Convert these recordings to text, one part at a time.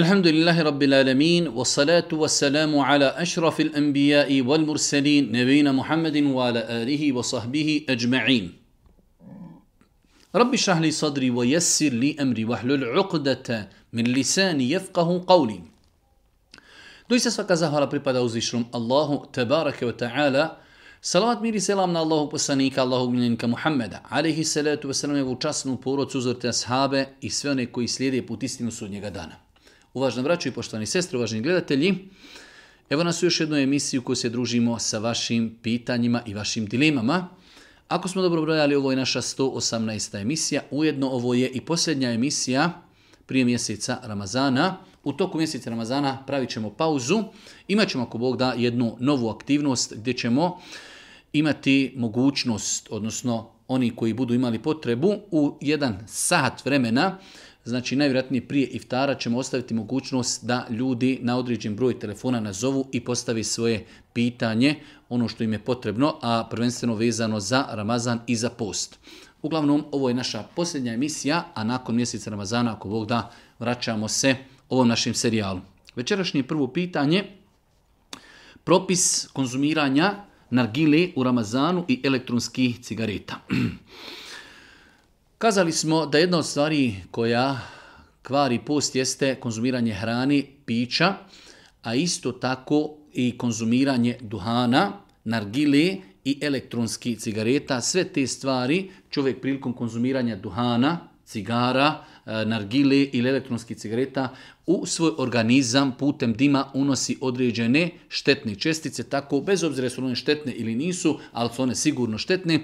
الحمد لله رب العالمين والصلاة والسلام على أشرف الأنبياء والمرسلين نبينا محمد وعلى آله وصحبه أجمعين رب اشرح لي صدري ويسر لي أمري واحلل عقدة من لساني يفقه قولي دويسة سفاكا زهر بريبادا الله تبارك وتعالى Salavat miri selam na Allahu poslanika Allahu miljenika Muhammeda, alaihi salatu wasalam je u časnu porod suzorte ashabe i sve one koji slijede put istinu sudnjega dana. Uvažna vraću i poštovani sestre, uvaženi gledatelji, evo nas u još jednu emisiju u kojoj se družimo sa vašim pitanjima i vašim dilemama. Ako smo dobro brojali, ovo je naša 118. emisija, ujedno ovo je i posljednja emisija prije mjeseca Ramazana. U toku mjeseca Ramazana pravit ćemo pauzu, imat ćemo ako Bog da jednu novu aktivnost gdje ćemo imati mogućnost, odnosno oni koji budu imali potrebu, u jedan sat vremena znači najvjerojatnije prije iftara ćemo ostaviti mogućnost da ljudi na određen broj telefona nazovu i postavi svoje pitanje, ono što im je potrebno, a prvenstveno vezano za Ramazan i za post. Uglavnom, ovo je naša posljednja emisija, a nakon mjeseca Ramazana, ako Bog da, vraćamo se ovom našim serijalu. Večerašnje prvo pitanje, propis konzumiranja nargile u Ramazanu i elektronskih cigareta. Kazali smo da jedna od stvari koja kvari post jeste konzumiranje hrani, pića, a isto tako i konzumiranje duhana, nargile i elektronskih cigareta. Sve te stvari čovjek prilikom konzumiranja duhana, cigara, Eh, nargile ili elektronskih cigareta u svoj organizam putem dima unosi određene štetne čestice, tako bez obzira su one štetne ili nisu, ali su one sigurno štetne, eh,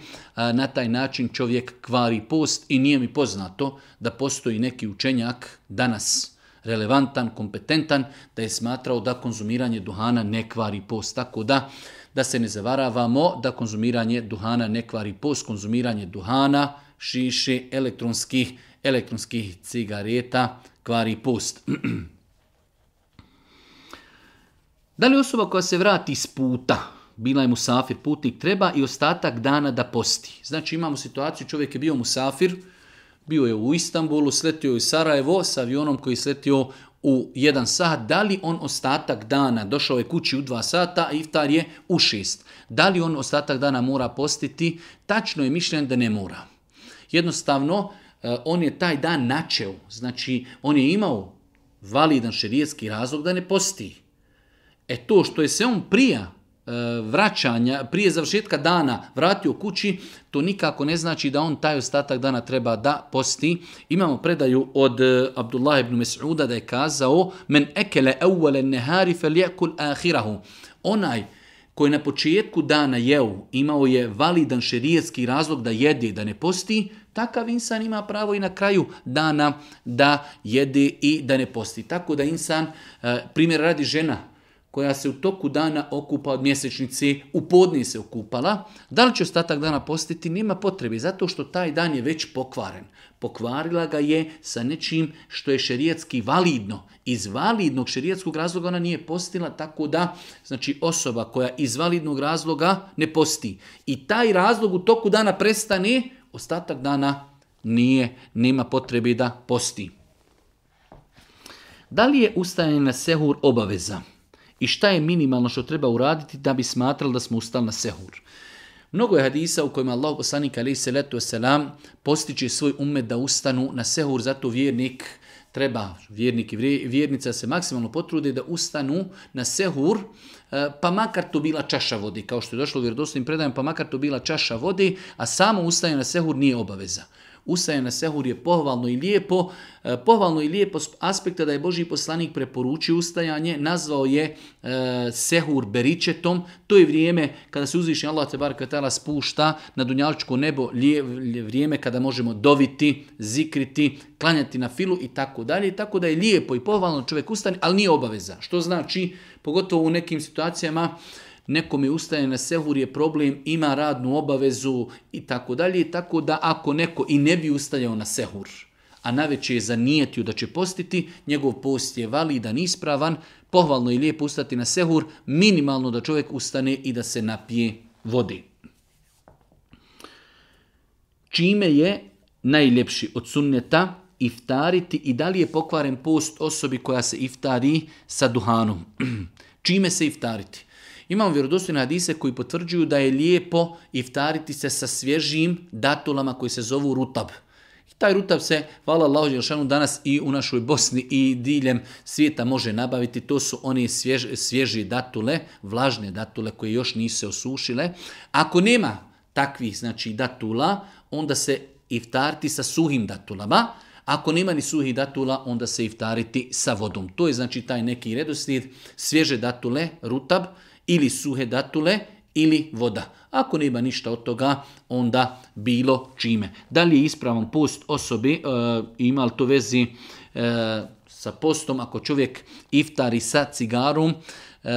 na taj način čovjek kvari post i nije mi poznato da postoji neki učenjak danas relevantan, kompetentan, da je smatrao da konzumiranje duhana ne kvari post. Tako da, da se ne zavaravamo da konzumiranje duhana ne kvari post, konzumiranje duhana, šiše, elektronskih elektronskih cigareta kvari post. da li osoba koja se vrati s puta, bila je musafir, putnik, treba i ostatak dana da posti? Znači imamo situaciju, čovjek je bio musafir, bio je u Istanbulu, sletio je u Sarajevo s avionom koji je sletio u jedan sat, da li on ostatak dana, došao je kući u dva sata, a iftar je u šest. Da li on ostatak dana mora postiti? Tačno je mišljen da ne mora. Jednostavno, E, on je taj dan načeo, znači on je imao validan šerijetski razlog da ne posti. E to što je se on prija e, vraćanja, prije završetka dana vratio kući, to nikako ne znači da on taj ostatak dana treba da posti. Imamo predaju od e, Abdullah ibn Mes'uda da je kazao men ekele evvele nehari fel Onaj koji na početku dana jeo imao je validan šerijetski razlog da jede i da ne posti, takav insan ima pravo i na kraju dana da jede i da ne posti. Tako da insan, e, primjer radi žena, koja se u toku dana okupa od mjesečnice, u podni se okupala, da li će ostatak dana postiti, nema potrebe, zato što taj dan je već pokvaren. Pokvarila ga je sa nečim što je šerijetski validno. Iz validnog šerijetskog razloga ona nije postila, tako da znači osoba koja iz validnog razloga ne posti. I taj razlog u toku dana prestane, ostatak dana nije, nema potrebe da posti. Da li je ustajanje na sehur obaveza? i šta je minimalno što treba uraditi da bi smatrali da smo ustali na sehur. Mnogo je hadisa u kojima Allah poslanik alaihi salatu selam postiče svoj umet da ustanu na sehur, zato vjernik treba, vjernik i vjernica se maksimalno potrude da ustanu na sehur, e, pa makar to bila čaša vodi, kao što je došlo u vjerodostojnim predajem, pa makar to bila čaša vodi, a samo ustanje na sehur nije obaveza ustajanje na sehur je pohvalno i lijepo. E, pohvalno i lijepo aspekta da je Boži poslanik preporučio ustajanje, nazvao je e, sehur beričetom. To je vrijeme kada se uzvišnji Allah spušta na dunjaličko nebo, vrijeme kada možemo doviti, zikriti, klanjati na filu i tako dalje. Tako da je lijepo i pohvalno čovjek ustani, ali nije obaveza. Što znači, pogotovo u nekim situacijama, nekome ustaje na sehur je problem, ima radnu obavezu i tako dalje. Tako da ako neko i ne bi ustajao na sehur, a naveće je zanijetio da će postiti, njegov post je validan, ispravan, pohvalno i lijepo ustati na sehur, minimalno da čovjek ustane i da se napije vodi. Čime je najljepši od sunneta iftariti i da li je pokvaren post osobi koja se iftari sa duhanom? Čime se iftariti? Imamo vjerodostojne hadise koji potvrđuju da je lijepo iftariti se sa svježim datulama koji se zovu rutab. I taj rutab se, hvala Allahu Đelšanu, danas i u našoj Bosni i diljem svijeta može nabaviti. To su one svjež, svježi datule, vlažne datule koje još nisu osušile. Ako nema takvih znači, datula, onda se iftariti sa suhim datulama. Ako nema ni suhih datula, onda se iftariti sa vodom. To je znači taj neki redoslijed svježe datule, rutab, ili suhe datule ili voda. Ako nema ništa od toga, onda bilo čime. Da li je ispravan post osobi, e, ima li to vezi e, sa postom, ako čovjek iftari sa cigarom, e,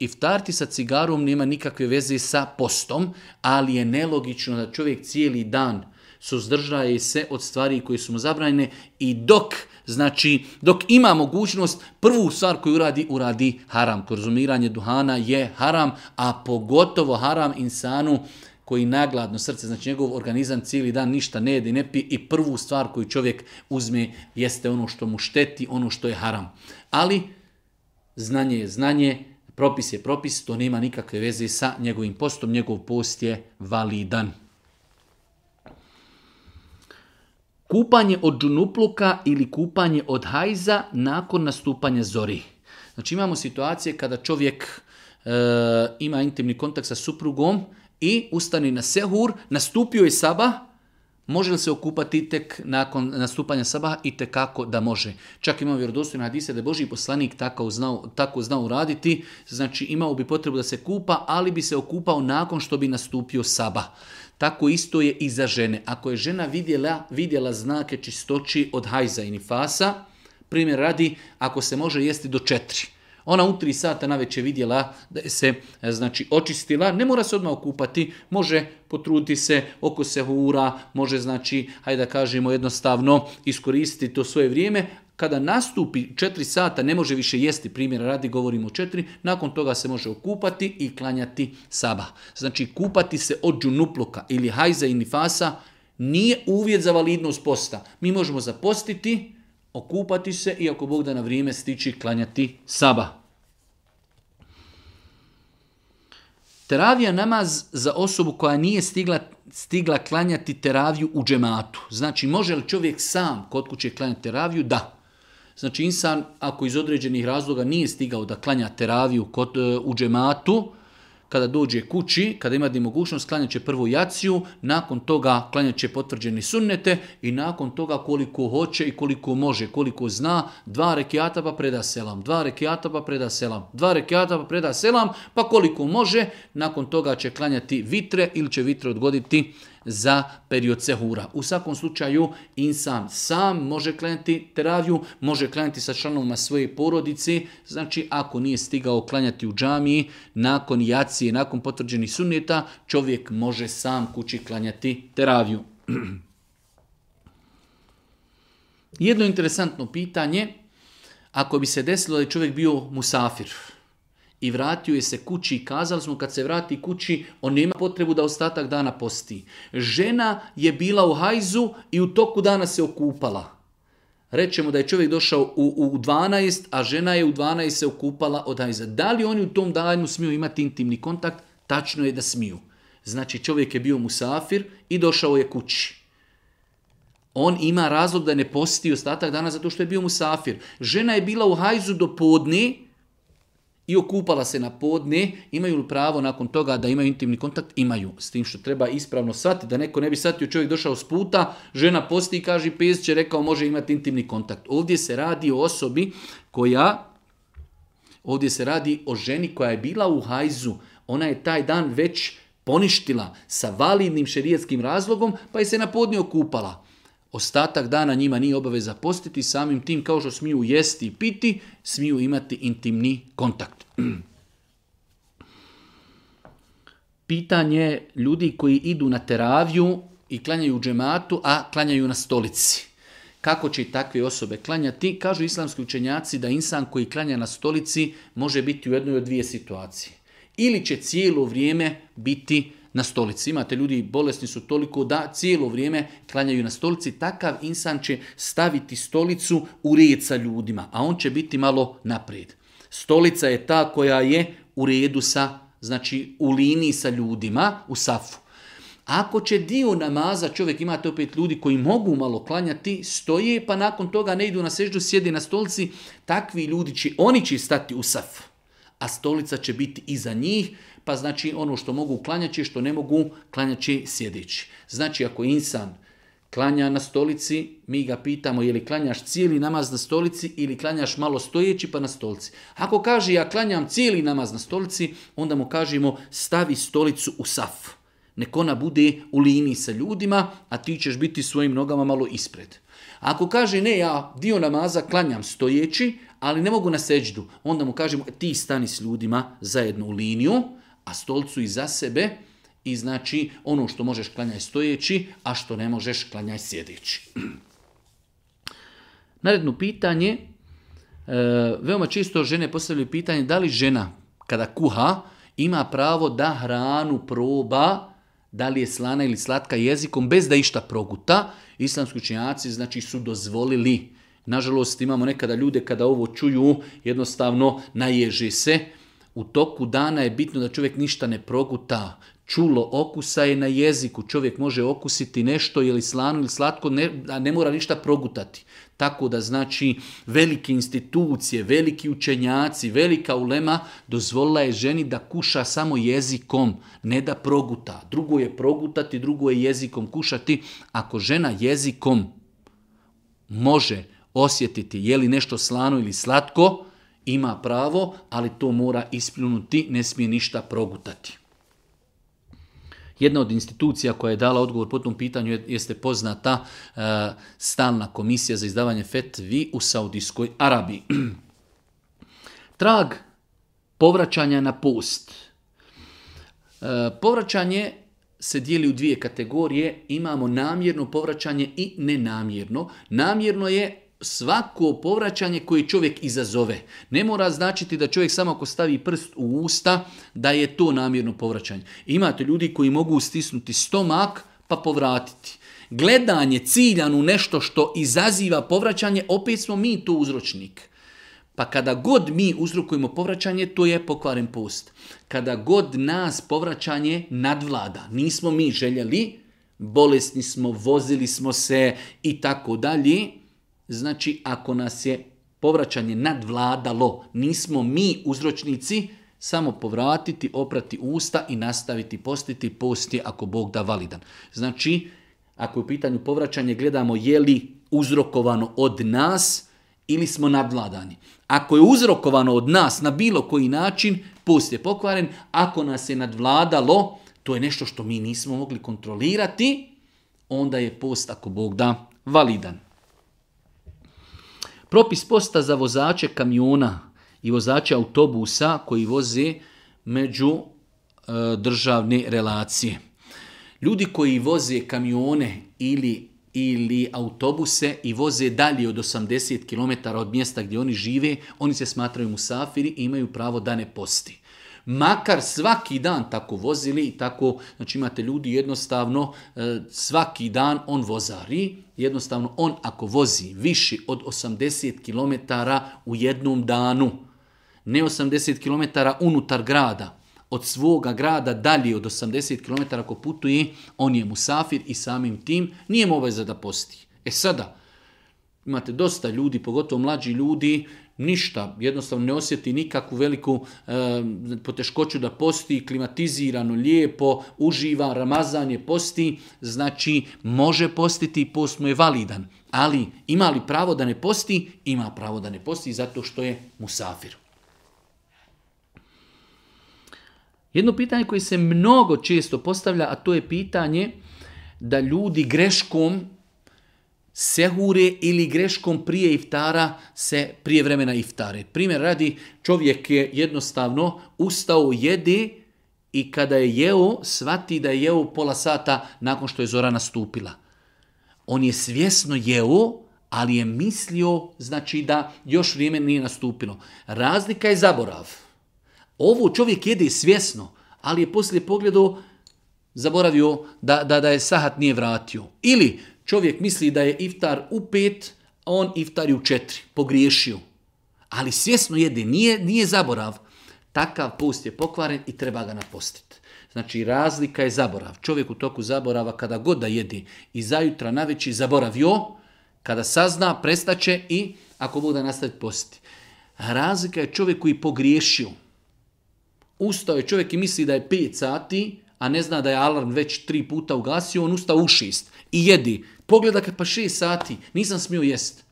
iftarti sa cigarom nema nikakve veze sa postom, ali je nelogično da čovjek cijeli dan suzdržaje se od stvari koje su mu zabranjene i dok, znači, dok ima mogućnost, prvu stvar koju uradi, uradi haram. Konzumiranje duhana je haram, a pogotovo haram insanu koji nagladno srce, znači njegov organizam cijeli dan ništa ne jede, ne pije i prvu stvar koju čovjek uzme jeste ono što mu šteti, ono što je haram. Ali znanje je znanje, propis je propis, to nema nikakve veze sa njegovim postom, njegov post je validan. kupanje od džunupluka ili kupanje od hajza nakon nastupanja zori. Znači imamo situacije kada čovjek e, ima intimni kontakt sa suprugom i ustani na sehur, nastupio je saba, može li se okupati tek nakon nastupanja saba? i tekako da može. Čak imamo vjerodostojne hadise da je Boži poslanik tako znao, tako znao raditi, znači imao bi potrebu da se kupa, ali bi se okupao nakon što bi nastupio saba. Tako isto je i za žene. Ako je žena vidjela, vidjela znake čistoći od hajza i nifasa, primjer radi, ako se može jesti do četiri. Ona u tri sata na vidjela da se e, znači, očistila, ne mora se odmah okupati, može potruditi se oko hura, može znači, hajde da kažemo jednostavno iskoristiti to svoje vrijeme, kada nastupi 4 sata ne može više jesti, primjer radi govorimo o četiri, nakon toga se može okupati i klanjati saba. Znači kupati se od džunupluka ili hajza i nifasa nije uvjet za validnost posta. Mi možemo zapostiti, okupati se i ako Bog da na vrijeme stići klanjati saba. Teravija namaz za osobu koja nije stigla, stigla klanjati teraviju u džematu. Znači, može li čovjek sam kod kuće klanjati teraviju? Da. Znači insan ako iz određenih razloga nije stigao da klanja teraviju kod, e, u džematu, kada dođe kući, kada ima mogućnost, klanjat će prvu jaciju, nakon toga klanjat će potvrđeni sunnete i nakon toga koliko hoće i koliko može, koliko zna, dva rekiata pa preda selam, dva rekiata pa preda selam, dva rekiata pa preda selam, pa koliko može, nakon toga će klanjati vitre ili će vitre odgoditi za period sehura. U svakom slučaju insan sam može klanjati teraviju, može klanjati sa članovima svoje porodice, znači ako nije stigao klanjati u džamiji, nakon jacije, nakon potvrđenih sunnjeta, čovjek može sam kući klanjati teraviju. Jedno interesantno pitanje, ako bi se desilo da je čovjek bio musafir, i vratio je se kući i kazali smo kad se vrati kući, on nema potrebu da ostatak dana posti. Žena je bila u hajzu i u toku dana se okupala. Rećemo da je čovjek došao u, u 12, a žena je u 12 se okupala od hajza. Da li oni u tom danu smiju imati intimni kontakt? Tačno je da smiju. Znači čovjek je bio musafir i došao je kući. On ima razlog da ne posti ostatak dana zato što je bio musafir. Žena je bila u hajzu do podne, i okupala se na podne, imaju li pravo nakon toga da imaju intimni kontakt? Imaju. S tim što treba ispravno shvatiti, da neko ne bi shvatio čovjek došao s puta, žena posti i kaže pes će rekao može imati intimni kontakt. Ovdje se radi o osobi koja, ovdje se radi o ženi koja je bila u hajzu, ona je taj dan već poništila sa validnim šerijetskim razlogom, pa je se na podne okupala. Ostatak dana njima nije obaveza postiti, samim tim kao što smiju jesti i piti, smiju imati intimni kontakt. Pitanje ljudi koji idu na teraviju i klanjaju u džematu, a klanjaju na stolici. Kako će takve osobe klanjati? Kažu islamski učenjaci da insan koji klanja na stolici može biti u jednoj od dvije situacije. Ili će cijelo vrijeme biti na stolici. Imate ljudi bolesni su toliko da cijelo vrijeme klanjaju na stolici. Takav insan će staviti stolicu u red sa ljudima, a on će biti malo naprijed. Stolica je ta koja je u redu sa, znači u liniji sa ljudima, u safu. Ako će dio namaza, čovjek imate opet ljudi koji mogu malo klanjati, stoje pa nakon toga ne idu na seždu, sjedi na stolici, takvi ljudi će, oni će stati u saf, a stolica će biti iza njih, pa znači ono što mogu klanjaći, što ne mogu klanjaći sjedići. Znači ako insan klanja na stolici, mi ga pitamo je li klanjaš cijeli namaz na stolici ili klanjaš malo stojeći pa na stolici. Ako kaže ja klanjam cijeli namaz na stolici, onda mu kažemo stavi stolicu u saf. Nek ona bude u liniji sa ljudima, a ti ćeš biti svojim nogama malo ispred. Ako kaže ne, ja dio namaza klanjam stojeći, ali ne mogu na seđdu, onda mu kažemo ti stani s ljudima zajedno u liniju, a stolcu iza sebe i znači ono što možeš klanjaj stojeći, a što ne možeš klanjaj sjedeći. Naredno pitanje, e, veoma čisto žene postavljaju pitanje da li žena kada kuha ima pravo da hranu proba da li je slana ili slatka jezikom bez da išta proguta. Islamski učinjaci znači su dozvolili. Nažalost imamo nekada ljude kada ovo čuju jednostavno naježe se u toku dana je bitno da čovjek ništa ne proguta. Čulo okusa je na jeziku. Čovjek može okusiti nešto ili slano ili slatko, ne, a ne mora ništa progutati. Tako da znači velike institucije, veliki učenjaci, velika ulema dozvolila je ženi da kuša samo jezikom, ne da proguta. Drugo je progutati, drugo je jezikom kušati. Ako žena jezikom može osjetiti je li nešto slano ili slatko, ima pravo, ali to mora ispljunuti, ne smije ništa progutati. Jedna od institucija koja je dala odgovor po tom pitanju jeste poznata e, stalna komisija za izdavanje fetvi u Saudijskoj Arabiji. Trag povraćanja na post. E, povraćanje se dijeli u dvije kategorije. Imamo namjerno povraćanje i nenamjerno. Namjerno je svako povraćanje koje čovjek izazove. Ne mora značiti da čovjek samo ako stavi prst u usta da je to namjerno povraćanje. Imate ljudi koji mogu stisnuti stomak pa povratiti. Gledanje ciljanu nešto što izaziva povraćanje, opet smo mi to uzročnik. Pa kada god mi uzrokujemo povraćanje, to je pokvaren post. Kada god nas povraćanje nadvlada, nismo mi željeli, bolesni smo, vozili smo se i tako dalje, znači ako nas je povraćanje nadvladalo, nismo mi uzročnici, samo povratiti, oprati usta i nastaviti postiti, posti ako Bog da validan. Znači, ako je u pitanju povraćanje, gledamo je li uzrokovano od nas ili smo nadvladani. Ako je uzrokovano od nas na bilo koji način, post je pokvaren. Ako nas je nadvladalo, to je nešto što mi nismo mogli kontrolirati, onda je post ako Bog da validan. Propis posta za vozače kamiona i vozače autobusa koji voze među e, državne relacije. Ljudi koji voze kamione ili, ili autobuse i voze dalje od 80 km od mjesta gdje oni žive, oni se smatraju musafiri i imaju pravo da ne posti makar svaki dan tako vozili i tako, znači imate ljudi jednostavno e, svaki dan on vozari, jednostavno on ako vozi viši od 80 km u jednom danu, ne 80 km unutar grada, od svoga grada dalje od 80 km ako putuje, on je musafir i samim tim nije mu obaveza da posti. E sada, imate dosta ljudi, pogotovo mlađi ljudi, ništa, jednostavno ne osjeti nikakvu veliku eh, poteškoću da posti, klimatizirano, lijepo, uživa, je posti, znači može postiti i post mu je validan. Ali ima li pravo da ne posti? Ima pravo da ne posti zato što je musafir. Jedno pitanje koje se mnogo često postavlja, a to je pitanje da ljudi greškom sehure ili greškom prije iftara se prije vremena iftare. Primjer radi, čovjek je jednostavno ustao jedi i kada je jeo, svati da je jeo pola sata nakon što je zora nastupila. On je svjesno jeo, ali je mislio znači da još vrijeme nije nastupilo. Razlika je zaborav. Ovo čovjek jede svjesno, ali je poslije pogledao zaboravio da, da, da je sahat nije vratio. Ili Čovjek misli da je iftar u pet, a on iftari u četiri. Pogriješio. Ali svjesno jede, nije, nije zaborav. Takav post je pokvaren i treba ga napostiti. Znači razlika je zaborav. Čovjek u toku zaborava kada god da jedi i zajutra naveći zaboravio, kada sazna, prestaće i ako bude nastaviti postiti. Razlika je čovjek koji pogriješio. Ustao je čovjek i misli da je 5 sati, a ne zna da je alarm već tri puta ugasio, on ustao u šest i jedi. Pogleda kad dakle, pa šest sati, nisam smio jest.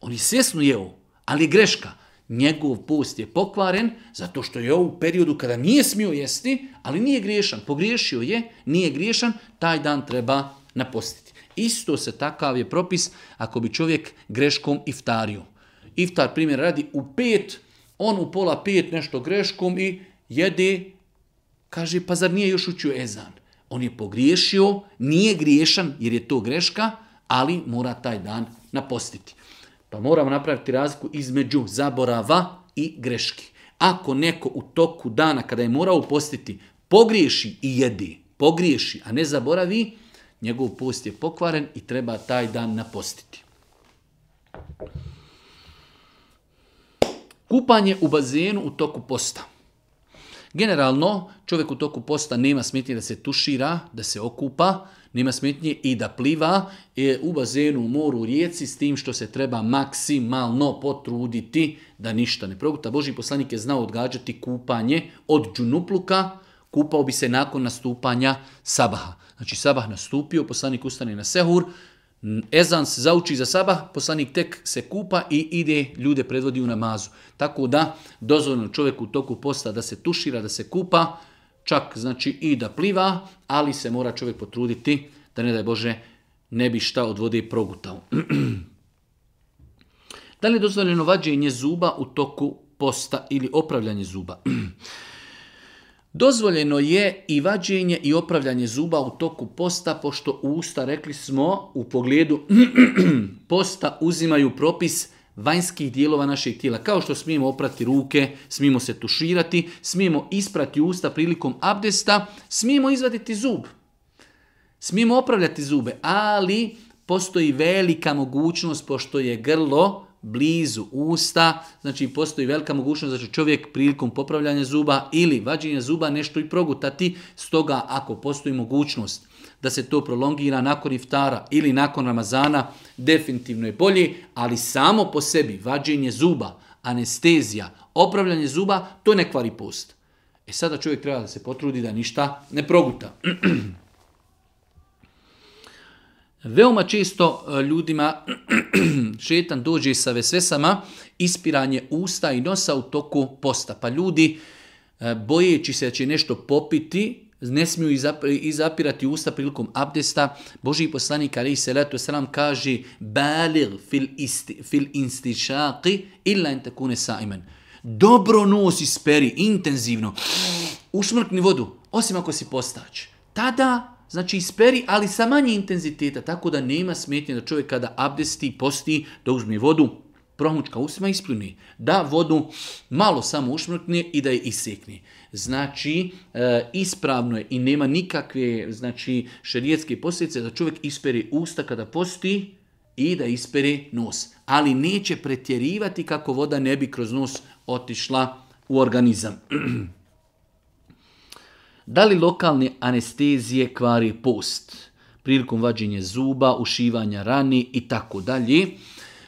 On je svjesno jeo, ali je greška. Njegov post je pokvaren zato što je u periodu kada nije smio jesti, ali nije griješan. Pogriješio je, nije griješan, taj dan treba napostiti. Isto se takav je propis ako bi čovjek greškom iftario. Iftar primjer radi u pet, on u pola pet nešto greškom i jede, kaže pa zar nije još učio ezan? On je pogriješio, nije griješan jer je to greška, ali mora taj dan napostiti. Pa moramo napraviti razliku između zaborava i greški. Ako neko u toku dana kada je morao postiti pogriješi i jedi, pogriješi, a ne zaboravi, njegov post je pokvaren i treba taj dan napostiti. Kupanje u bazenu u toku posta. Generalno, čovjek u toku posta nema smetnje da se tušira, da se okupa, nema smetnje i da pliva u bazenu, u moru, u rijeci s tim što se treba maksimalno potruditi da ništa ne proguta. Boži poslanik je znao odgađati kupanje od džunupluka, kupao bi se nakon nastupanja sabaha. Znači sabah nastupio, poslanik ustane na sehur, Ezan se zauči za sabah, poslanik tek se kupa i ide, ljude predvodi u namazu. Tako da, dozvoljeno čovjeku u toku posta da se tušira, da se kupa, čak znači i da pliva, ali se mora čovjek potruditi da ne daj Bože ne bi šta od vode progutao. da li je dozvoljeno vađenje zuba u toku posta ili opravljanje zuba? Dozvoljeno je i vađenje i opravljanje zuba u toku posta, pošto usta, rekli smo, u pogledu posta uzimaju propis vanjskih dijelova našeg tijela. Kao što smijemo oprati ruke, smijemo se tuširati, smijemo isprati usta prilikom abdesta, smijemo izvaditi zub. Smijemo opravljati zube, ali postoji velika mogućnost, pošto je grlo blizu usta, znači postoji velika mogućnost da će čovjek prilikom popravljanja zuba ili vađenja zuba nešto i progutati, stoga ako postoji mogućnost da se to prolongira nakon iftara ili nakon Ramazana, definitivno je bolje, ali samo po sebi vađenje zuba, anestezija, opravljanje zuba, to ne kvari post. E sada čovjek treba da se potrudi da ništa ne proguta. Veoma često e, ljudima šetan dođe sa vesvesama, ispiranje usta i nosa u toku posta. Pa ljudi, e, bojeći se da će nešto popiti, ne smiju izapirati usta prilikom abdesta. Boži poslanik alaih se Selam kaže balir fil, isti, fil instišaki illa in takune Dobro nos isperi, intenzivno. Usmrkni vodu, osim ako si postač. Tada znači isperi, ali sa manje intenziteta, tako da nema smetnje da čovjek kada abdesti, posti, da uzme vodu, promučka usma ispljuni, da vodu malo samo ušmrkne i da je isekne. Znači, e, ispravno je i nema nikakve znači, šerijetske posljedice da čovjek isperi usta kada posti i da isperi nos. Ali neće pretjerivati kako voda ne bi kroz nos otišla u organizam. Da li lokalne anestezije kvari post? Prilikom vađenje zuba, ušivanja rani i tako dalje.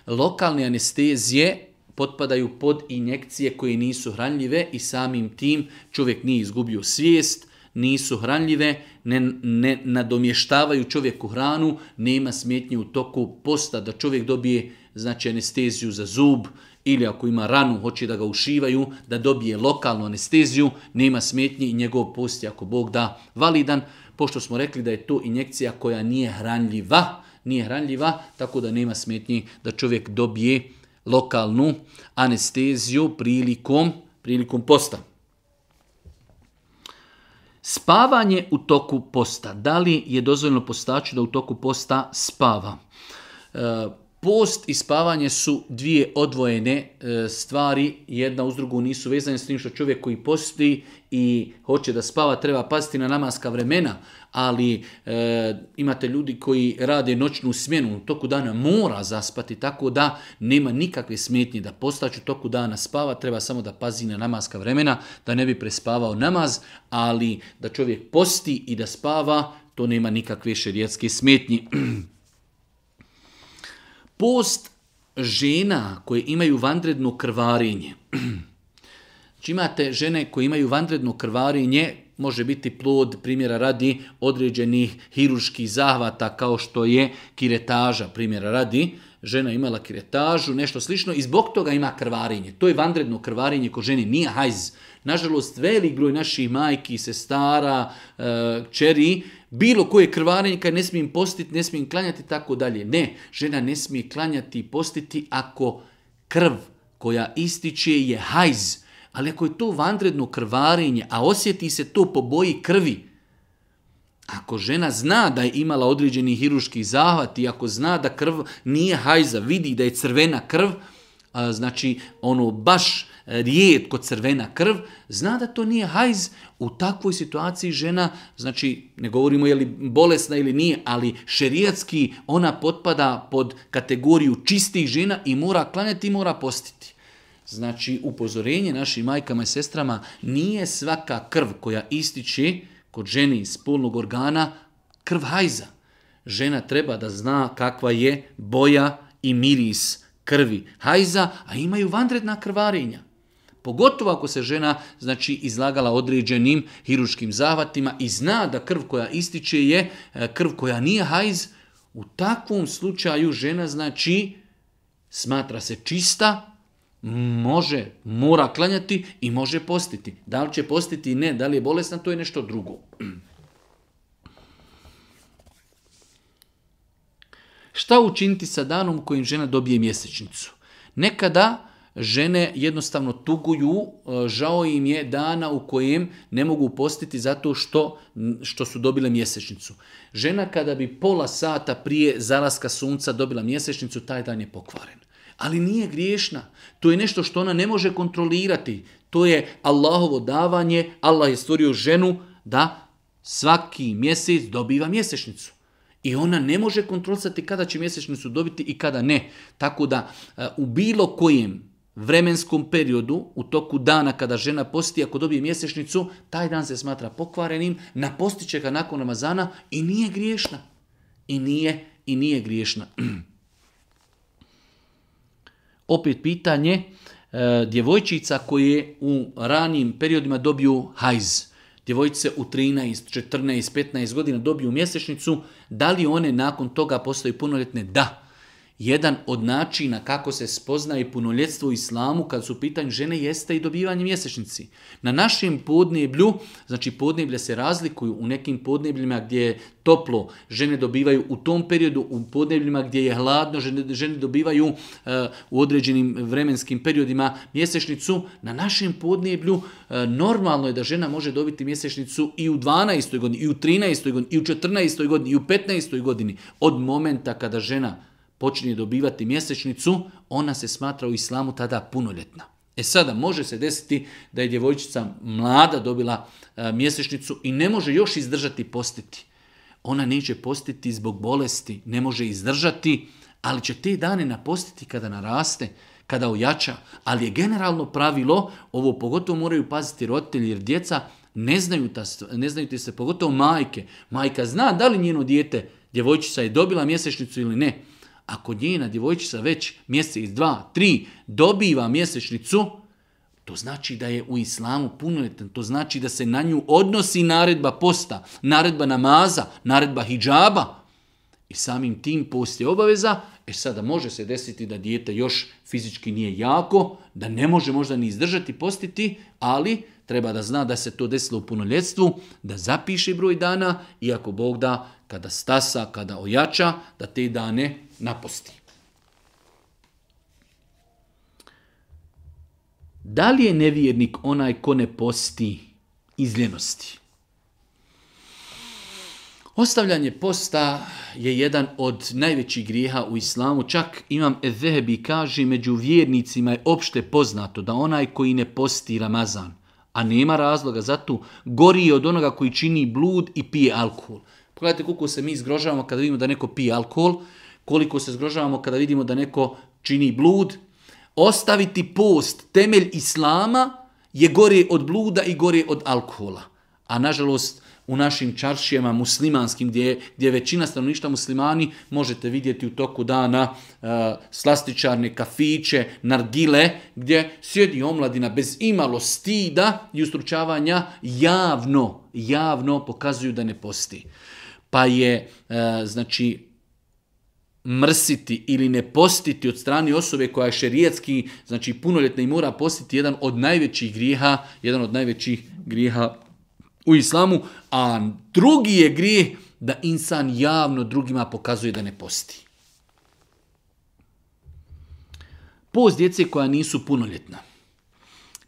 Lokalne anestezije potpadaju pod injekcije koje nisu hranljive i samim tim čovjek nije izgubio svijest, nisu hranljive, ne, nadomještavaju čovjeku hranu, nema smjetnje u toku posta da čovjek dobije znači anesteziju za zub ili ako ima ranu, hoće da ga ušivaju, da dobije lokalnu anesteziju, nema smetnji i njegov post je ako Bog da validan, pošto smo rekli da je to injekcija koja nije hranljiva, nije hranljiva, tako da nema smetnji da čovjek dobije lokalnu anesteziju prilikom, posta. Spavanje u toku posta. Da li je dozvoljeno postaću da u toku posta spava? E, Post i spavanje su dvije odvojene e, stvari, jedna uz drugu nisu vezane s tim što čovjek koji posti i hoće da spava treba pasti na namaska vremena, ali e, imate ljudi koji rade noćnu smjenu, u toku dana mora zaspati, tako da nema nikakve smetnje da postaću toku dana spava, treba samo da pazi na namaska vremena, da ne bi prespavao namaz, ali da čovjek posti i da spava, to nema nikakve šerijetske smetnje. Post žena koje imaju vanredno krvarinje, Znači imate žene koje imaju vandredno krvarinje, može biti plod primjera radi određenih hiruških zahvata kao što je kiretaža primjera radi, žena imala kretažu, nešto slično i zbog toga ima krvarenje. To je vanredno krvarenje kod žene, nije hajz. Nažalost, velik broj naših majki, sestara, čeri, e, bilo koje krvarenje, kad ne smijem postiti, ne smijem klanjati, tako dalje. Ne, žena ne smije klanjati i postiti ako krv koja ističe je hajz. Ali ako je to vanredno krvarenje, a osjeti se to po boji krvi, ako žena zna da je imala određeni hiruški zahvat i ako zna da krv nije hajza, vidi da je crvena krv, znači ono baš e, rijetko crvena krv, zna da to nije hajz, u takvoj situaciji žena, znači ne govorimo je li bolesna ili nije, ali šerijatski ona potpada pod kategoriju čistih žena i mora klanjati i mora postiti. Znači upozorenje našim majkama i sestrama nije svaka krv koja ističe, kod žene iz spolnog organa krv hajza. Žena treba da zna kakva je boja i miris krvi hajza, a imaju vanredna krvarenja. Pogotovo ako se žena znači izlagala određenim hiruškim zahvatima i zna da krv koja ističe je e, krv koja nije hajz, u takvom slučaju žena znači smatra se čista može, mora klanjati i može postiti. Da li će postiti i ne, da li je bolesna, to je nešto drugo. Šta učiniti sa danom kojim žena dobije mjesečnicu? Nekada žene jednostavno tuguju, e, žao im je dana u kojem ne mogu postiti zato što, što su dobile mjesečnicu. Žena kada bi pola sata prije zalaska sunca dobila mjesečnicu, taj dan je pokvaren ali nije griješna. To je nešto što ona ne može kontrolirati. To je Allahovo davanje, Allah je stvorio ženu da svaki mjesec dobiva mjesečnicu. I ona ne može kontrolisati kada će mjesečnicu dobiti i kada ne. Tako da e, u bilo kojem vremenskom periodu, u toku dana kada žena posti, ako dobije mjesečnicu, taj dan se smatra pokvarenim, na će ga nakon namazana i nije griješna. I nije, i nije griješna. opet pitanje e, djevojčica koje u ranijim periodima dobiju hajz. Djevojčice u 13, 14, 15 godina dobiju mjesečnicu. Da li one nakon toga postaju punoljetne? Da. Jedan od načina kako se spoznaje punoljetstvo u islamu kad su u pitanju žene jeste i dobivanje mjesečnici. Na našem podneblju, znači podneblje se razlikuju u nekim podnebljima gdje je toplo, žene dobivaju u tom periodu, u podnebljima gdje je hladno, žene, žene dobivaju eh, u određenim vremenskim periodima mjesečnicu. Na našem podneblju eh, normalno je da žena može dobiti mjesečnicu i u 12. godini, i u 13. godini, i u 14. godini, i u 15. godini. Od momenta kada žena počinje dobivati mjesečnicu, ona se smatra u islamu tada punoljetna. E sada, može se desiti da je djevojčica mlada dobila e, mjesečnicu i ne može još izdržati postiti. Ona neće postiti zbog bolesti, ne može izdržati, ali će te dane napostiti kada naraste, kada ojača. Ali je generalno pravilo, ovo pogotovo moraju paziti roditelji jer djeca ne znaju, ne znaju te se, pogotovo majke. Majka zna da li njeno dijete, djevojčica je dobila mjesečnicu ili ne. Ako njena djevojčica već mjesec, dva, tri dobiva mjesečnicu, to znači da je u islamu punoljetan, to znači da se na nju odnosi naredba posta, naredba namaza, naredba hijjaba. I samim tim post je obaveza, e sada može se desiti da dijete još fizički nije jako, da ne može možda ni izdržati postiti, ali treba da zna da se to desilo u punoljetstvu, da zapiše broj dana i ako Bog da kada stasa, kada ojača, da te dane naposti. Da li je nevjernik onaj ko ne posti izljenosti? Ostavljanje posta je jedan od najvećih grijeha u islamu. Čak Imam Ezehebi kaže među vjernicima je opšte poznato da onaj koji ne posti Ramazan, a nema razloga zato, gori je od onoga koji čini blud i pije alkohol. Pogledajte koliko se mi zgrožavamo kada vidimo da neko pije alkohol, koliko se zgrožavamo kada vidimo da neko čini blud. Ostaviti post, temelj islama, je gore od bluda i gore od alkohola. A nažalost, u našim čaršijama muslimanskim, gdje, je većina stanovništva muslimani, možete vidjeti u toku dana e, slastičarne kafiće, nargile, gdje sjedi omladina bez imalo stida i ustručavanja javno, javno pokazuju da ne posti pa je e, znači mrsiti ili ne postiti od strane osobe koja je šerijetski, znači punoljetna i mora postiti jedan od najvećih grijeha, jedan od najvećih grijeha u islamu, a drugi je grijeh da insan javno drugima pokazuje da ne posti. Post djece koja nisu punoljetna.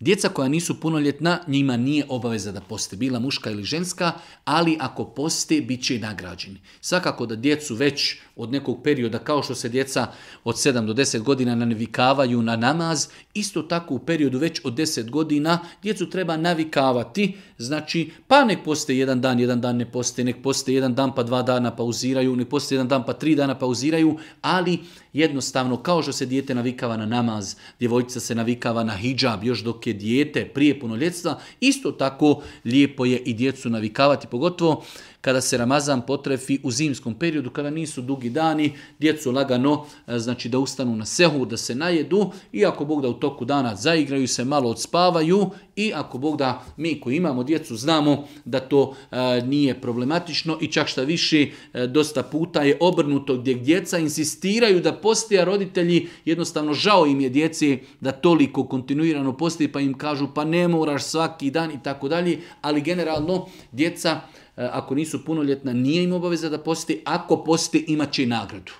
Djeca koja nisu punoljetna, njima nije obaveza da poste, bila muška ili ženska, ali ako poste, bit će i nagrađeni. Svakako da djecu već od nekog perioda, kao što se djeca od 7 do 10 godina navikavaju na namaz, isto tako u periodu već od 10 godina djecu treba navikavati, znači pa nek poste jedan dan, jedan dan ne poste, nek poste jedan dan pa dva dana pauziraju, nek poste jedan dan pa tri dana pauziraju, ali Jednostavno, kao što se dijete navikava na namaz, djevojčica se navikava na hijab još dok je dijete prije punoljetstva, isto tako lijepo je i djecu navikavati, pogotovo kada se Ramazan potrefi u zimskom periodu, kada nisu dugi dani, djecu lagano e, znači da ustanu na sehu, da se najedu i ako Bog da u toku dana zaigraju se, malo odspavaju i ako Bog da mi koji imamo djecu znamo da to e, nije problematično i čak šta više e, dosta puta je obrnuto gdje djeca insistiraju da postija roditelji jednostavno žao im je djeci da toliko kontinuirano posti pa im kažu pa ne moraš svaki dan i tako dalje, ali generalno djeca E, ako nisu punoljetna, nije im obaveza da posti, ako posti imat će i nagradu.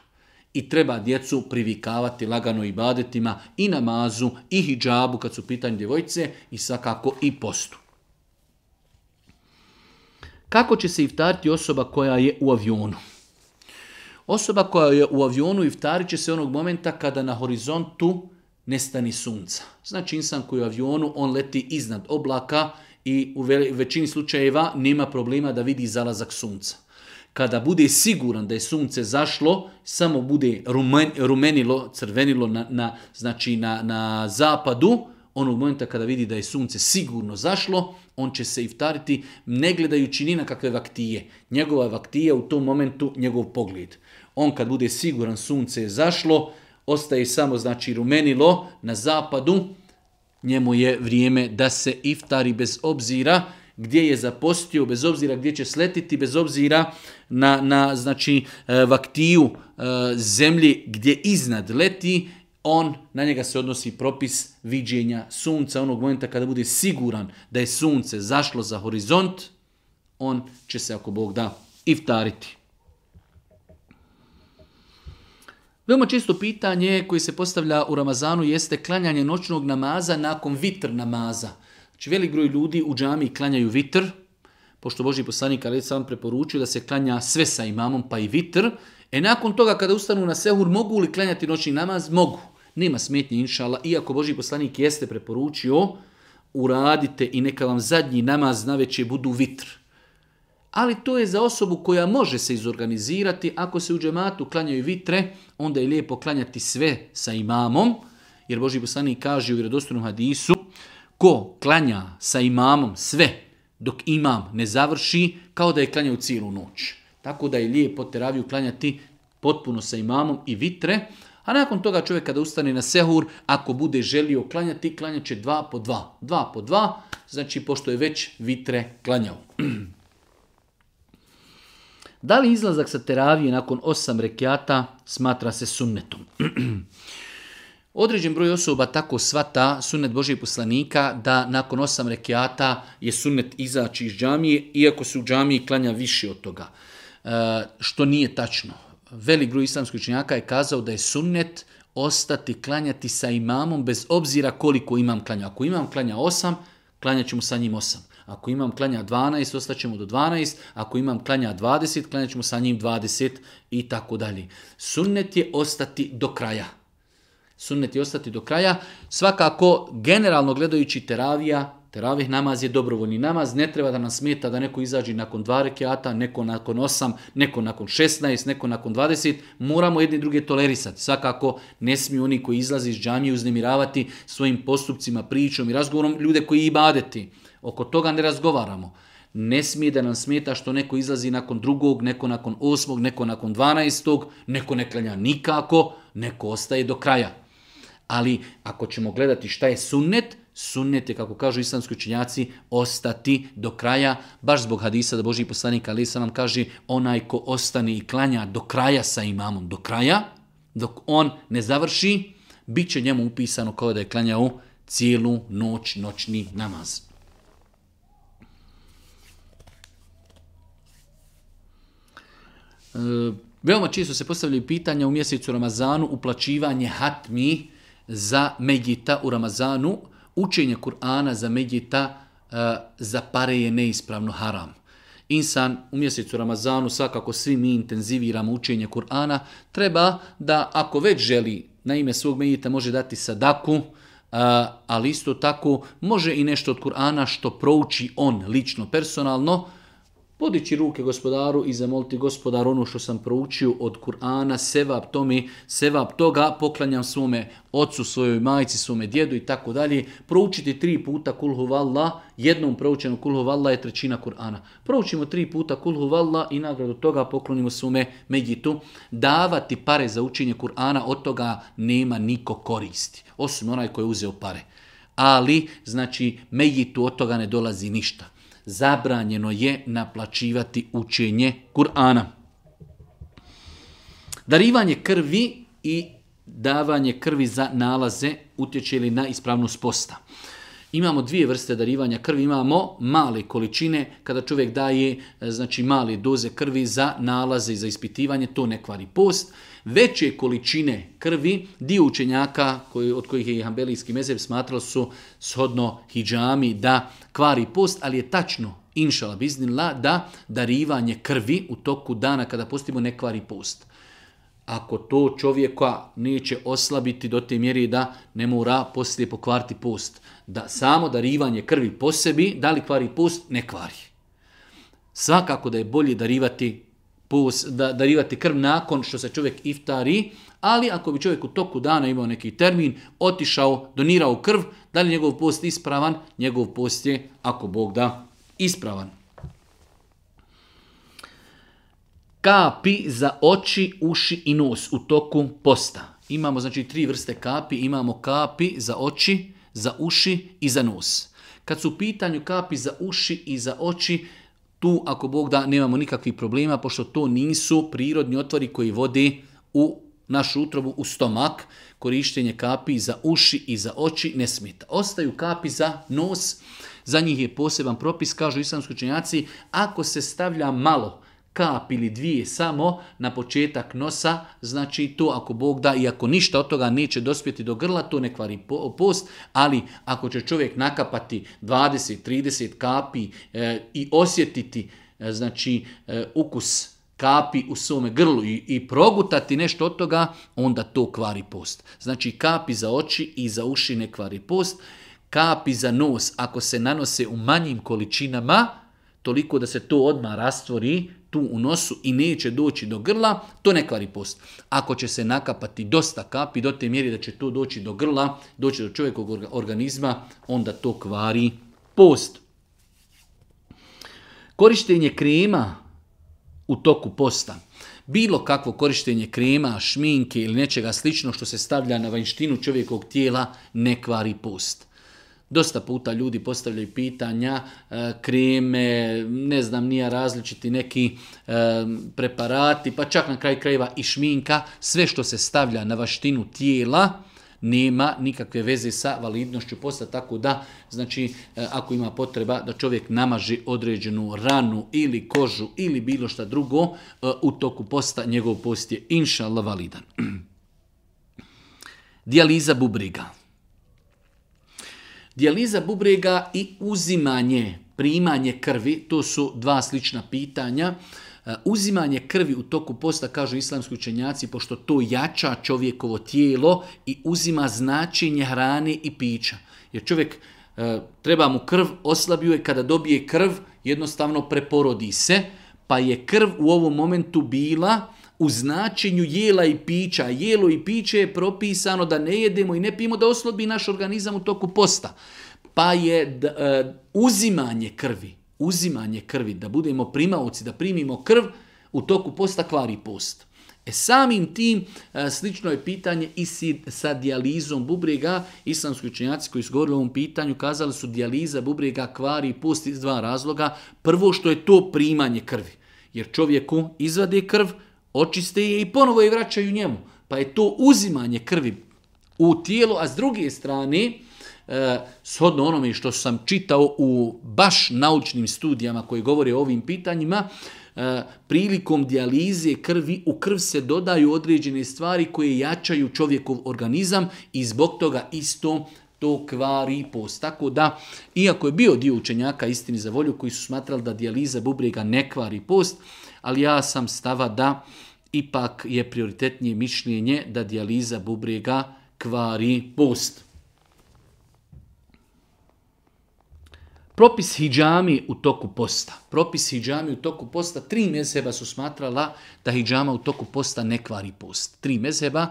I treba djecu privikavati lagano i badetima, i namazu, i hijabu kad su pitanje djevojce i svakako i postu. Kako će se iftariti osoba koja je u avionu? Osoba koja je u avionu iftarit će se onog momenta kada na horizontu nestani sunca. Znači insan koji je u avionu, on leti iznad oblaka i u većini slučajeva nema problema da vidi zalazak sunca. Kada bude siguran da je sunce zašlo, samo bude rumen, rumenilo, crvenilo na, na, znači na, na zapadu, onog momenta kada vidi da je sunce sigurno zašlo, on će se iftariti ne gledajući ni na kakve vaktije. Njegova vaktija u tom momentu njegov pogled. On kad bude siguran sunce je zašlo, ostaje samo znači rumenilo na zapadu, njemu je vrijeme da se iftari bez obzira gdje je zapostio, bez obzira gdje će sletiti, bez obzira na, na znači, e, vaktiju e, zemlji gdje iznad leti, on, na njega se odnosi propis viđenja sunca, onog momenta kada bude siguran da je sunce zašlo za horizont, on će se, ako Bog da, iftariti. Veoma često pitanje koje se postavlja u Ramazanu jeste klanjanje noćnog namaza nakon vitr namaza. Znači velik broj ljudi u džami klanjaju vitr, pošto Boži poslanik ali sam preporučio da se klanja sve sa imamom pa i vitr. E nakon toga kada ustanu na sehur mogu li klanjati noćni namaz? Mogu. Nema smetnje inšala, iako Boži poslanik jeste preporučio uradite i neka vam zadnji namaz na veće budu vitr. Ali to je za osobu koja može se izorganizirati. Ako se u džematu klanjaju vitre, onda je lijepo klanjati sve sa imamom. Jer Boži poslani kaže u vjerodostojnom hadisu, ko klanja sa imamom sve dok imam ne završi, kao da je klanjao cijelu noć. Tako da je lijepo teraviju klanjati potpuno sa imamom i vitre, a nakon toga čovjek kada ustane na sehur, ako bude želio klanjati, klanjaće će dva po dva. Dva po dva, znači pošto je već vitre klanjao. Da li izlazak sa teravije nakon osam rekiata smatra se sunnetom? Određen broj osoba tako svata sunnet Božijeg poslanika da nakon osam rekiata je sunnet izaći iz džamije, iako se u džamiji klanja više od toga. E, što nije tačno. Velik broj islamskih učenjaka je kazao da je sunnet ostati klanjati sa imamom bez obzira koliko imam klanja. Ako imam klanja osam, klanjat ćemo sa njim osam. Ako imam klanja 12, ostaćemo do 12. Ako imam klanja 20, ćemo sa njim 20 i tako dalje. Sunnet je ostati do kraja. Sunnet je ostati do kraja. Svakako, generalno gledajući teravija, teravih namaz je dobrovoljni namaz, ne treba da nam smeta da neko izađe nakon dva rekiata, neko nakon osam, neko nakon 16, neko nakon 20. Moramo jedni druge tolerisati. Svakako, ne smiju oni koji izlazi iz džamije uznemiravati svojim postupcima, pričom i razgovorom ljude koji ibadeti. Oko toga ne razgovaramo. Ne smije da nam smeta što neko izlazi nakon drugog, neko nakon osmog, neko nakon dvanaestog, neko ne klanja nikako, neko ostaje do kraja. Ali ako ćemo gledati šta je sunnet, sunnet je, kako kažu islamski učinjaci, ostati do kraja, baš zbog hadisa da Boži poslanik Ali nam kaže onaj ko ostane i klanja do kraja sa imamom, do kraja, dok on ne završi, bit će njemu upisano kao da je klanjao cijelu noć, noćni namaz. E, veoma često se postavljaju pitanja u mjesecu Ramazanu uplaćivanje hatmi za Megita u Ramazanu, učenje Kur'ana za Megita e, za pare je neispravno haram. Insan u mjesecu Ramazanu, svakako svi mi intenziviramo učenje Kur'ana, treba da ako već želi na ime svog Megita može dati sadaku, e, ali isto tako može i nešto od Kur'ana što prouči on lično, personalno, Podići ruke gospodaru i zamoliti gospodar ono što sam proučio od Kur'ana, sevap tome, sevap toga, poklanjam svome ocu, svojoj majci, svome djedu i tako dalje. Proučiti tri puta kulhu valla, jednom proučenom kulhu valla je trećina Kur'ana. Proučimo tri puta kulhu valla i nagradu toga poklonimo svome Megitu. Davati pare za učenje Kur'ana, od toga nema niko koristi, osim onaj koji je uzeo pare. Ali, znači, Megitu od toga ne dolazi ništa zabranjeno je naplaćivati učenje Kur'ana. Darivanje krvi i davanje krvi za nalaze utječe li na ispravnost posta. Imamo dvije vrste darivanja krvi. Imamo male količine, kada čovjek daje e, znači, male doze krvi za nalaze i za ispitivanje, to ne kvari post. Veće količine krvi, dio učenjaka koji, od kojih je i hambelijski mezeb smatrali su shodno hijjami da kvari post, ali je tačno, inšala biznila, da darivanje krvi u toku dana kada postimo ne kvari post ako to čovjeka neće oslabiti do te mjeri da ne mora poslije pokvariti post. Da samo darivanje krvi po sebi, da li kvari post, ne kvari. Svakako da je bolje darivati, post, da, darivati krv nakon što se čovjek iftari, ali ako bi čovjek u toku dana imao neki termin, otišao, donirao krv, da li njegov post ispravan, njegov post je, ako Bog da, ispravan. kapi za oči, uši i nos u toku posta. Imamo znači tri vrste kapi, imamo kapi za oči, za uši i za nos. Kad su u pitanju kapi za uši i za oči, tu ako Bog da nemamo nikakvih problema, pošto to nisu prirodni otvori koji vode u našu utrobu, u stomak. Korištenje kapi za uši i za oči ne smeta. Ostaju kapi za nos, za njih je poseban propis, kažu islamski učenjaci, ako se stavlja malo, kap ili dvije samo na početak nosa, znači to ako Bog da i ako ništa od toga neće dospjeti do grla, to ne kvari post, ali ako će čovjek nakapati 20-30 kapi e, i osjetiti e, znači e, ukus kapi u svome grlu i, i progutati nešto od toga, onda to kvari post. Znači kapi za oči i za uši ne kvari post, kapi za nos ako se nanose u manjim količinama, toliko da se to odmah rastvori, tu u nosu i neće doći do grla, to ne kvari post. Ako će se nakapati dosta kapi do te mjeri da će to doći do grla, doći do čovjekovog organizma, onda to kvari post. Korištenje krema u toku posta. Bilo kakvo korištenje krema, šminke ili nečega slično što se stavlja na vanjštinu čovjekovog tijela ne kvari post. Dosta puta ljudi postavljaju pitanja, e, kreme, ne znam, nije različiti neki e, preparati, pa čak na kraj krajeva i šminka, sve što se stavlja na vaštinu tijela, nema nikakve veze sa validnošću posta, tako da, znači, e, ako ima potreba da čovjek namaži određenu ranu ili kožu ili bilo šta drugo, u toku posta njegov post je inšala validan. Dijaliza bubriga. Dijaliza bubrega i uzimanje, primanje krvi, to su dva slična pitanja. E, uzimanje krvi u toku posta, kažu islamski učenjaci, pošto to jača čovjekovo tijelo i uzima značenje hrane i pića. Jer čovjek e, treba mu krv, je, kada dobije krv, jednostavno preporodi se, pa je krv u ovom momentu bila u značenju jela i pića. Jelo i piće je propisano da ne jedemo i ne pijemo, da oslobi naš organizam u toku posta. Pa je e, uzimanje krvi, uzimanje krvi, da budemo primavci, da primimo krv, u toku posta kvari post. E samim tim e, slično je pitanje i sa dijalizom bubrega. Islamski učenjaci koji su govorili o ovom pitanju kazali su dijaliza bubrega kvari post iz dva razloga. Prvo što je to primanje krvi. Jer čovjeku izvade krv, očiste je i ponovo je vraćaju njemu. Pa je to uzimanje krvi u tijelo, a s druge strane, e, shodno onome što sam čitao u baš naučnim studijama koji govore o ovim pitanjima, e, prilikom dijalize krvi u krv se dodaju određene stvari koje jačaju čovjekov organizam i zbog toga isto to kvari post. Tako da, iako je bio dio učenjaka istini za volju koji su smatrali da dijaliza bubrega ne kvari post, ali ja sam stava da ipak je prioritetnije mišljenje da dijaliza bubrega kvari post. Propis hijjami u toku posta. Propis hijjami u toku posta. Tri mezheba su smatrala da hijjama u toku posta ne kvari post. Tri mezheba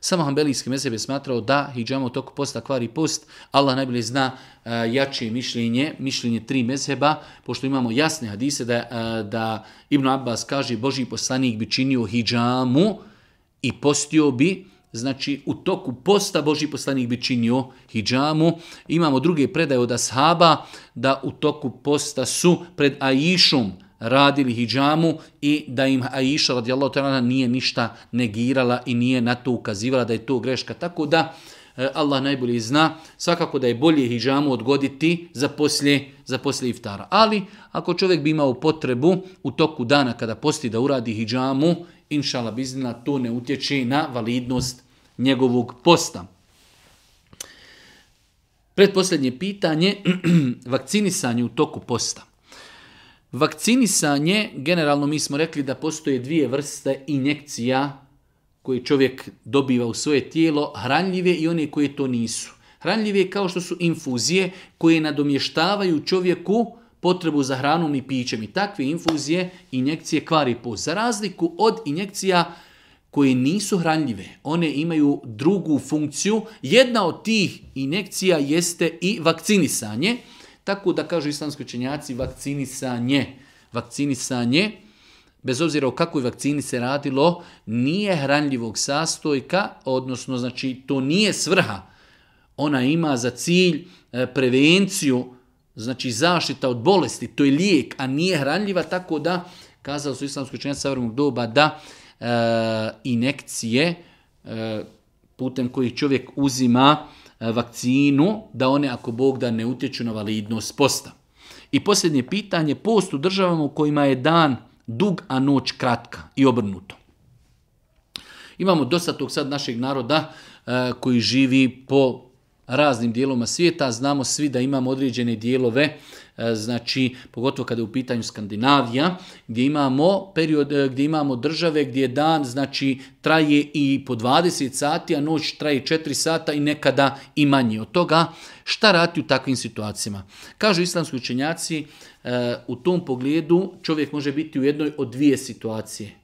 samo Hanbelijski mezheb je smatrao da hijjama u toku posta kvari post. Allah najbolje zna e, jače mišljenje, mišljenje tri mezheba, pošto imamo jasne hadise da, e, da Ibn Abbas kaže Boži poslanik bi činio hijjamu i postio bi, znači u toku posta Boži poslanik bi činio hijjamu. Imamo druge predaje od ashaba da u toku posta su pred Aišom, radili hijjamu i da im Aisha radijallahu ta'ala nije ništa negirala i nije na to ukazivala da je to greška. Tako da e, Allah najbolje zna, svakako da je bolje hijjamu odgoditi za poslije, za poslije iftara. Ali ako čovjek bi imao potrebu u toku dana kada posti da uradi hijjamu, inšala biznila to ne utječe na validnost njegovog posta. Predposljednje pitanje, vakcinisanje u toku posta. Vakcinisanje, generalno mi smo rekli da postoje dvije vrste injekcija koje čovjek dobiva u svoje tijelo, hranljive i one koje to nisu. Hranljive kao što su infuzije koje nadomještavaju čovjeku potrebu za hranom i pićem. I takve infuzije, injekcije kvari po. Za razliku od injekcija koje nisu hranljive, one imaju drugu funkciju. Jedna od tih injekcija jeste i vakcinisanje. Tako da kažu islamski učenjaci vakcinisanje. Vakcinisanje, bez obzira o kakvoj vakcini se radilo, nije hranljivog sastojka, odnosno znači to nije svrha. Ona ima za cilj e, prevenciju, znači zaštita od bolesti, to je lijek, a nije hranljiva, tako da, kazao su islamski učenjaci savremenog doba, da e, inekcije e, putem kojih čovjek uzima Eh, vakcinu, da one ako Bog da ne utječu na validnost posta. I posljednje pitanje, post u državama u kojima je dan dug, a noć kratka i obrnuto. Imamo dosta tog sad našeg naroda eh, koji živi po raznim dijeloma svijeta, znamo svi da imamo određene dijelove E, znači pogotovo kada je u pitanju Skandinavija, gdje imamo period, e, gdje imamo države gdje je dan znači traje i po 20 sati, a noć traje 4 sata i nekada i manje od toga. Šta rati u takvim situacijama? Kažu islamski učenjaci, e, u tom pogledu čovjek može biti u jednoj od dvije situacije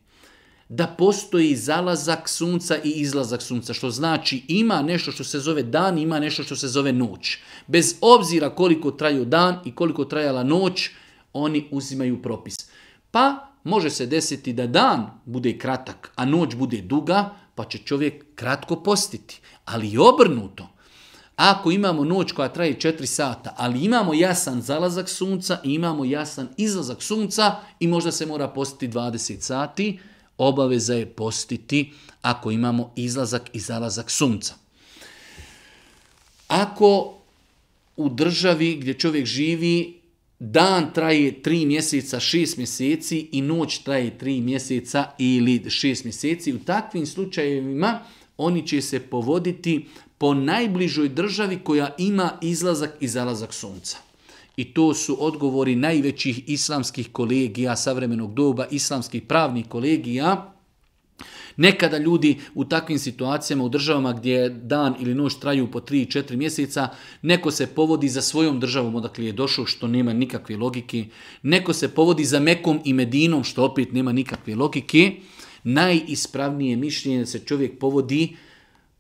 da postoji zalazak sunca i izlazak sunca, što znači ima nešto što se zove dan, ima nešto što se zove noć. Bez obzira koliko traju dan i koliko trajala noć, oni uzimaju propis. Pa može se desiti da dan bude kratak, a noć bude duga, pa će čovjek kratko postiti. Ali i obrnuto. Ako imamo noć koja traje 4 sata, ali imamo jasan zalazak sunca i imamo jasan izlazak sunca i možda se mora postiti 20 sati, obaveza je postiti ako imamo izlazak i zalazak sunca. Ako u državi gdje čovjek živi dan traje tri mjeseca, šest mjeseci i noć traje tri mjeseca ili šest mjeseci, u takvim slučajevima oni će se povoditi po najbližoj državi koja ima izlazak i zalazak sunca i to su odgovori najvećih islamskih kolegija savremenog doba, islamskih pravnih kolegija, Nekada ljudi u takvim situacijama u državama gdje dan ili noć traju po 3-4 mjeseca, neko se povodi za svojom državom odakle je došao što nema nikakve logike, neko se povodi za Mekom i Medinom što opet nema nikakve logike. Najispravnije mišljenje da se čovjek povodi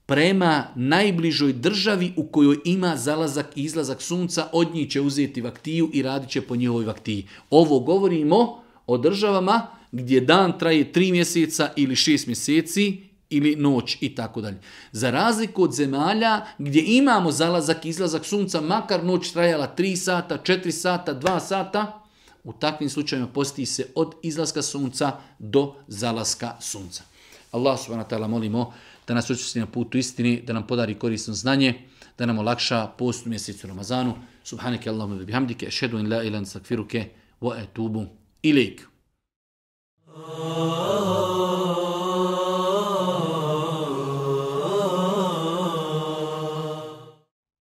prema najbližoj državi u kojoj ima zalazak i izlazak sunca, od njih će uzeti vaktiju i radit će po njihovoj vaktiji. Ovo govorimo o državama gdje dan traje tri mjeseca ili šest mjeseci ili noć i tako dalje. Za razliku od zemalja gdje imamo zalazak i izlazak sunca, makar noć trajala tri sata, četiri sata, dva sata, u takvim slučajima posti se od izlaska sunca do zalaska sunca. Allah subhanahu wa ta'ala molimo da nas učesti na putu istini, da nam podari korisno znanje, da nam olakša post u mjesecu Ramazanu. Subhaneke Allahumma bi bihamdike, ešhedu in la ilan sakfiruke, wa etubu ilik.